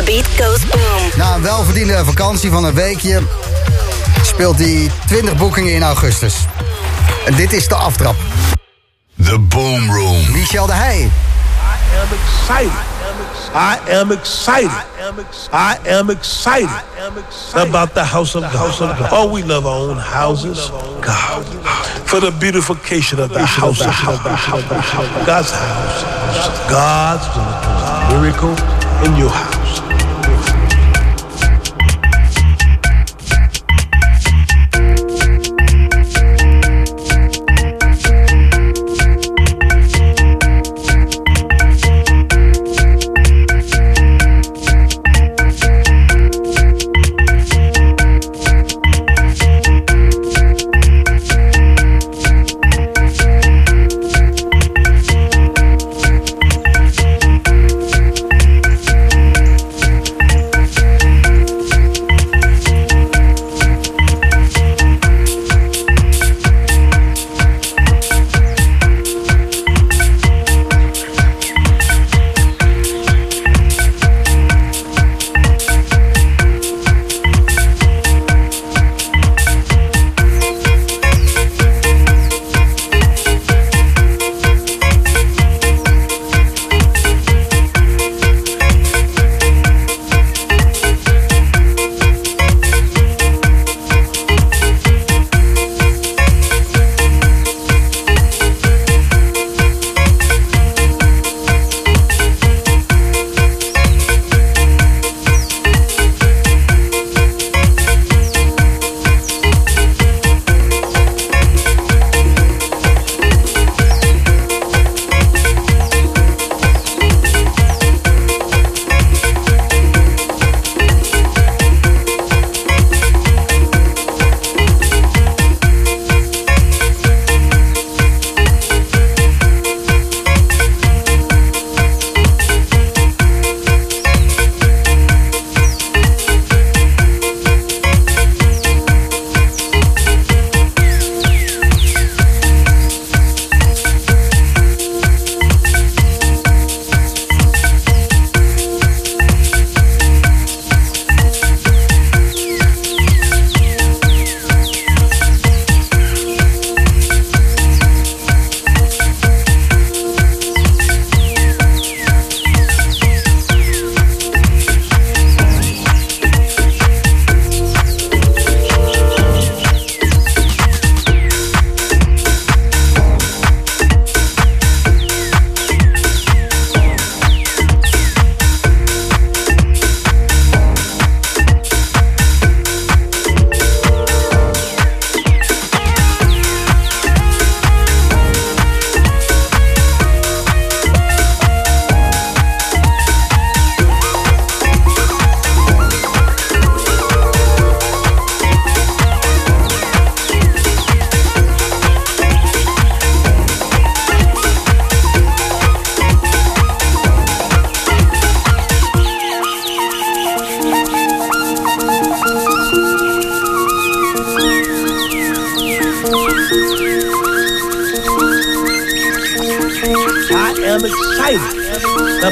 the beat goes boom. Na een welverdiende vakantie van een weekje speelt hij 20 boekingen in augustus. En dit is de aftrap. The Boom Room. Michel de Heij. I am excited. I am excited. I am excited about the house of God. Oh, we love our own houses. God. For the beautification of the house of God. God's house. God's going to do a miracle in your house.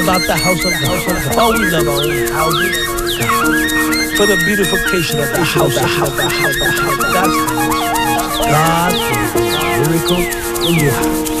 About the house of God. Oh, we love our own houses. For the beautification of the house of God. God's house. God's miracle in your house.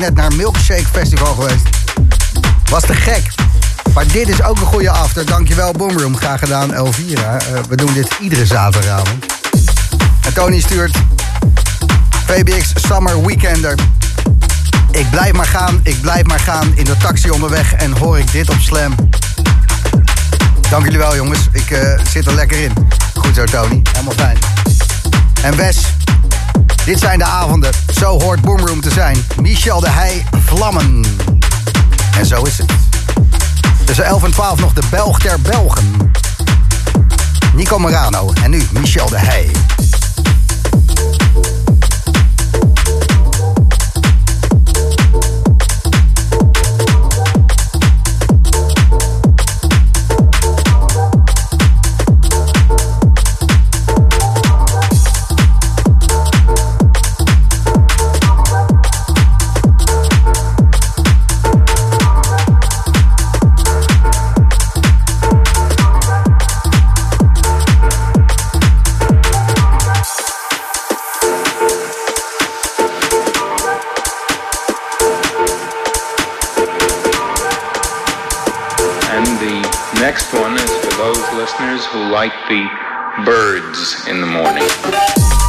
Net naar Milkshake Festival geweest. Was te gek. Maar dit is ook een goede after. Dankjewel Boomroom. Graag gedaan Elvira. Uh, we doen dit iedere zaterdagavond. En Tony stuurt... VBX Summer Weekender. Ik blijf maar gaan, ik blijf maar gaan. In de taxi onderweg en hoor ik dit op Slam. Dank jullie wel jongens. Ik uh, zit er lekker in. Goed zo Tony. Helemaal fijn. En Wes, dit zijn de avonden. Zo hoort Boomroom te zijn. Michel de Heij, Vlammen. En zo is het. Tussen 11 en 12 nog de Belg der Belgen. Nico Morano en nu Michel de Heij. Who like the birds in the morning.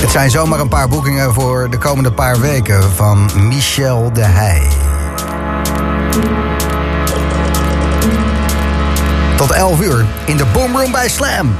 Het zijn zomaar een paar boekingen voor de komende paar weken van Michel de Heij. Tot 11 uur in de Boomroom bij Slam.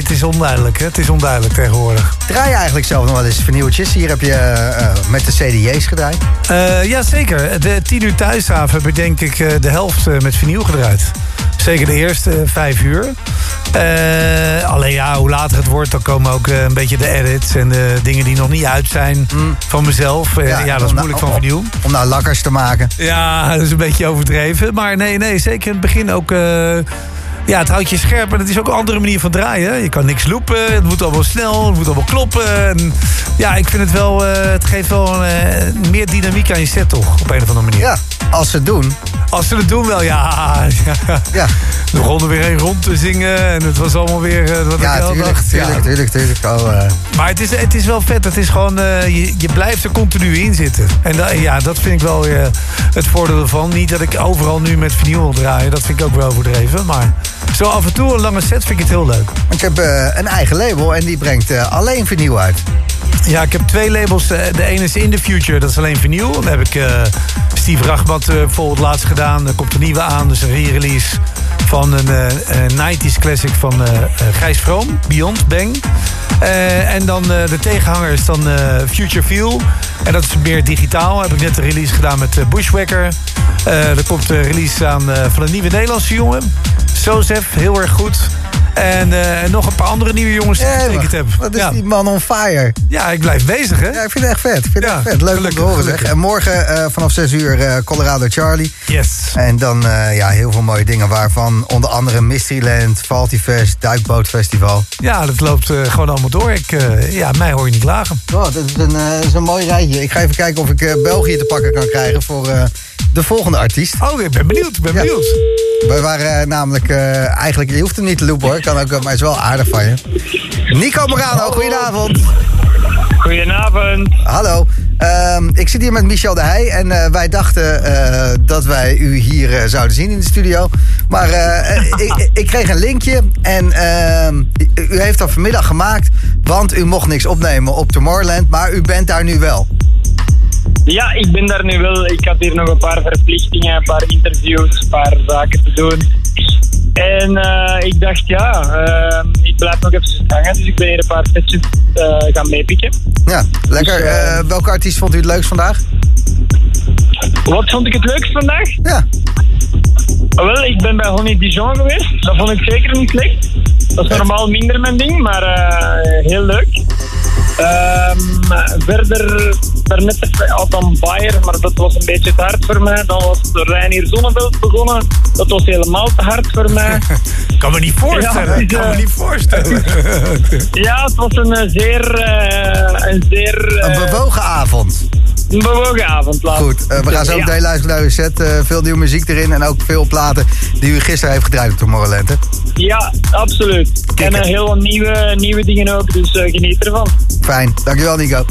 Het is onduidelijk, hè? Het is onduidelijk tegenwoordig. Draai je eigenlijk zelf nog wel eens vernieuwtjes? Hier heb je eh, met de CDJ's gedraaid. Uh, ja, zeker. De 10 uur thuishaven heb ik denk ik de helft met vinyl gedraaid. Zeker de eerste vijf uur. alleen ja, hoe later het wordt, dan komen ook een beetje de edits... en de dingen die nog niet uit zijn mm. van mezelf. Ja, ja dat is moeilijk van. Om, om nou lakkers te maken. Ja, dat is een beetje overdreven. Maar nee, nee, zeker in het begin ook ja, het houdt je scherp en het is ook een andere manier van draaien. Je kan niks loopen, het moet allemaal snel, het moet allemaal kloppen. En ja, ik vind het wel, uh, het geeft wel een, uh, meer dynamiek aan je set toch, op een of andere manier. Ja, als ze het doen. Als ze het doen wel, ja. ja. ja. We begonnen weer een rond te zingen en het was allemaal weer uh, wat ja, ik tuurlijk, dacht. Tuurlijk, ja, tuurlijk, tuurlijk. Oh, Maar het is, het is wel vet, het is gewoon, je, je blijft er continu in zitten. En da, ja, dat vind ik wel het voordeel ervan. Niet dat ik overal nu met vinyl wil draaien, dat vind ik ook wel overdreven, maar... Zo af en toe een lange set vind ik het heel leuk. Want je hebt uh, een eigen label en die brengt alleen vinyl uit. Ja, ik heb twee labels. De ene is In The Future, dat is alleen vinyl. Dan heb ik Steve Rachmat bijvoorbeeld laatst gedaan. Er komt een nieuwe aan, dus een re-release van een, een 90s classic van Gijs Vroom, Beyond Bang. en dan de tegenhanger is dan Future Feel. En dat is meer digitaal. Heb ik net een release gedaan met Bushwacker. er komt een release aan van een nieuwe Nederlandse jongen. Sozef, heel erg goed. En uh, nog een paar andere nieuwe jongens die ja, ik het heb. Wat is ja. die man on fire? Ja, ik blijf bezig, hè? Ja, ik vind het echt vet. Ik vind het echt vet. Leuk gelukkig, om te horen, zeg. En morgen uh, vanaf 6 uur uh, Colorado Charlie. Yes. En dan ja, heel veel mooie dingen waarvan onder andere Mysteryland, Faltifest, Duikbootfestival. Ja, dat loopt gewoon allemaal door. Ik, ja, mij hoor je niet klagen. Oh, dat, is een, dat is een mooi rijtje. Ik ga even kijken of ik België te pakken kan krijgen voor de volgende artiest. Oh, ik ben benieuwd. Ik ben benieuwd. Wij waren uh, namelijk, uh, eigenlijk, je hoeft hem niet te loopen hoor, kan ook, maar het is wel aardig van je. Nico Morano, goedenavond. Goedenavond. Hallo. Um, ik zit hier met Michel de Heij en uh, wij dachten dat wij u hier zouden zien in de studio. Maar ik, ik, kreeg een linkje en ehm, u heeft dat vanmiddag gemaakt, want u mocht niks opnemen op Tomorrowland, maar u bent daar nu wel. Ja, ik ben daar nu wel. Ik had hier nog een paar verplichtingen, een paar interviews, een paar zaken te doen. En uh, ik dacht, ja, uh, ik blijf nog even hangen. Dus ik ben hier een paar setjes uh, gaan meepikken. Ja, lekker. Dus, welke artiest vond u het leukst vandaag? Wat vond ik het leukst vandaag? Ja. Oh, wel, ik ben bij Honey Dijon geweest. Dat vond ik zeker niet slecht. Dat is normaal minder mijn ding, maar heel leuk. Um, verder, daarnet had dan Bayer, maar dat was een beetje te hard voor mij. Dan was Reinier Zonneveld begonnen. Dat was helemaal te hard voor mij. kan me niet voorstellen. Ja, kan me niet voorstellen. ja, het was een zeer... Uh, een, zeer uh, een bewogen avond. Een bewogen avond, laat. Goed, uh, we gaan zo meteen ja. luisteren naar uw set. Uh, veel nieuwe muziek erin en ook veel platen die u gisteren heeft gedraaid op Tomorrowland, hè? Ja, absoluut. En uh, heel nieuwe, nieuwe dingen ook, dus geniet ervan. Fijn, dankjewel Nico.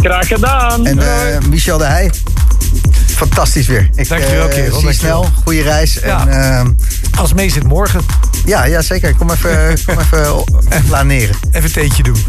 Graag gedaan. En Michel de Heij. Fantastisch weer. Ik dankjewel, kerel. Zie snel, goede reis. Ja. En, Als mee zit morgen. Ja, ja, zeker. Kom even, kom even planeren. Even een theetje doen.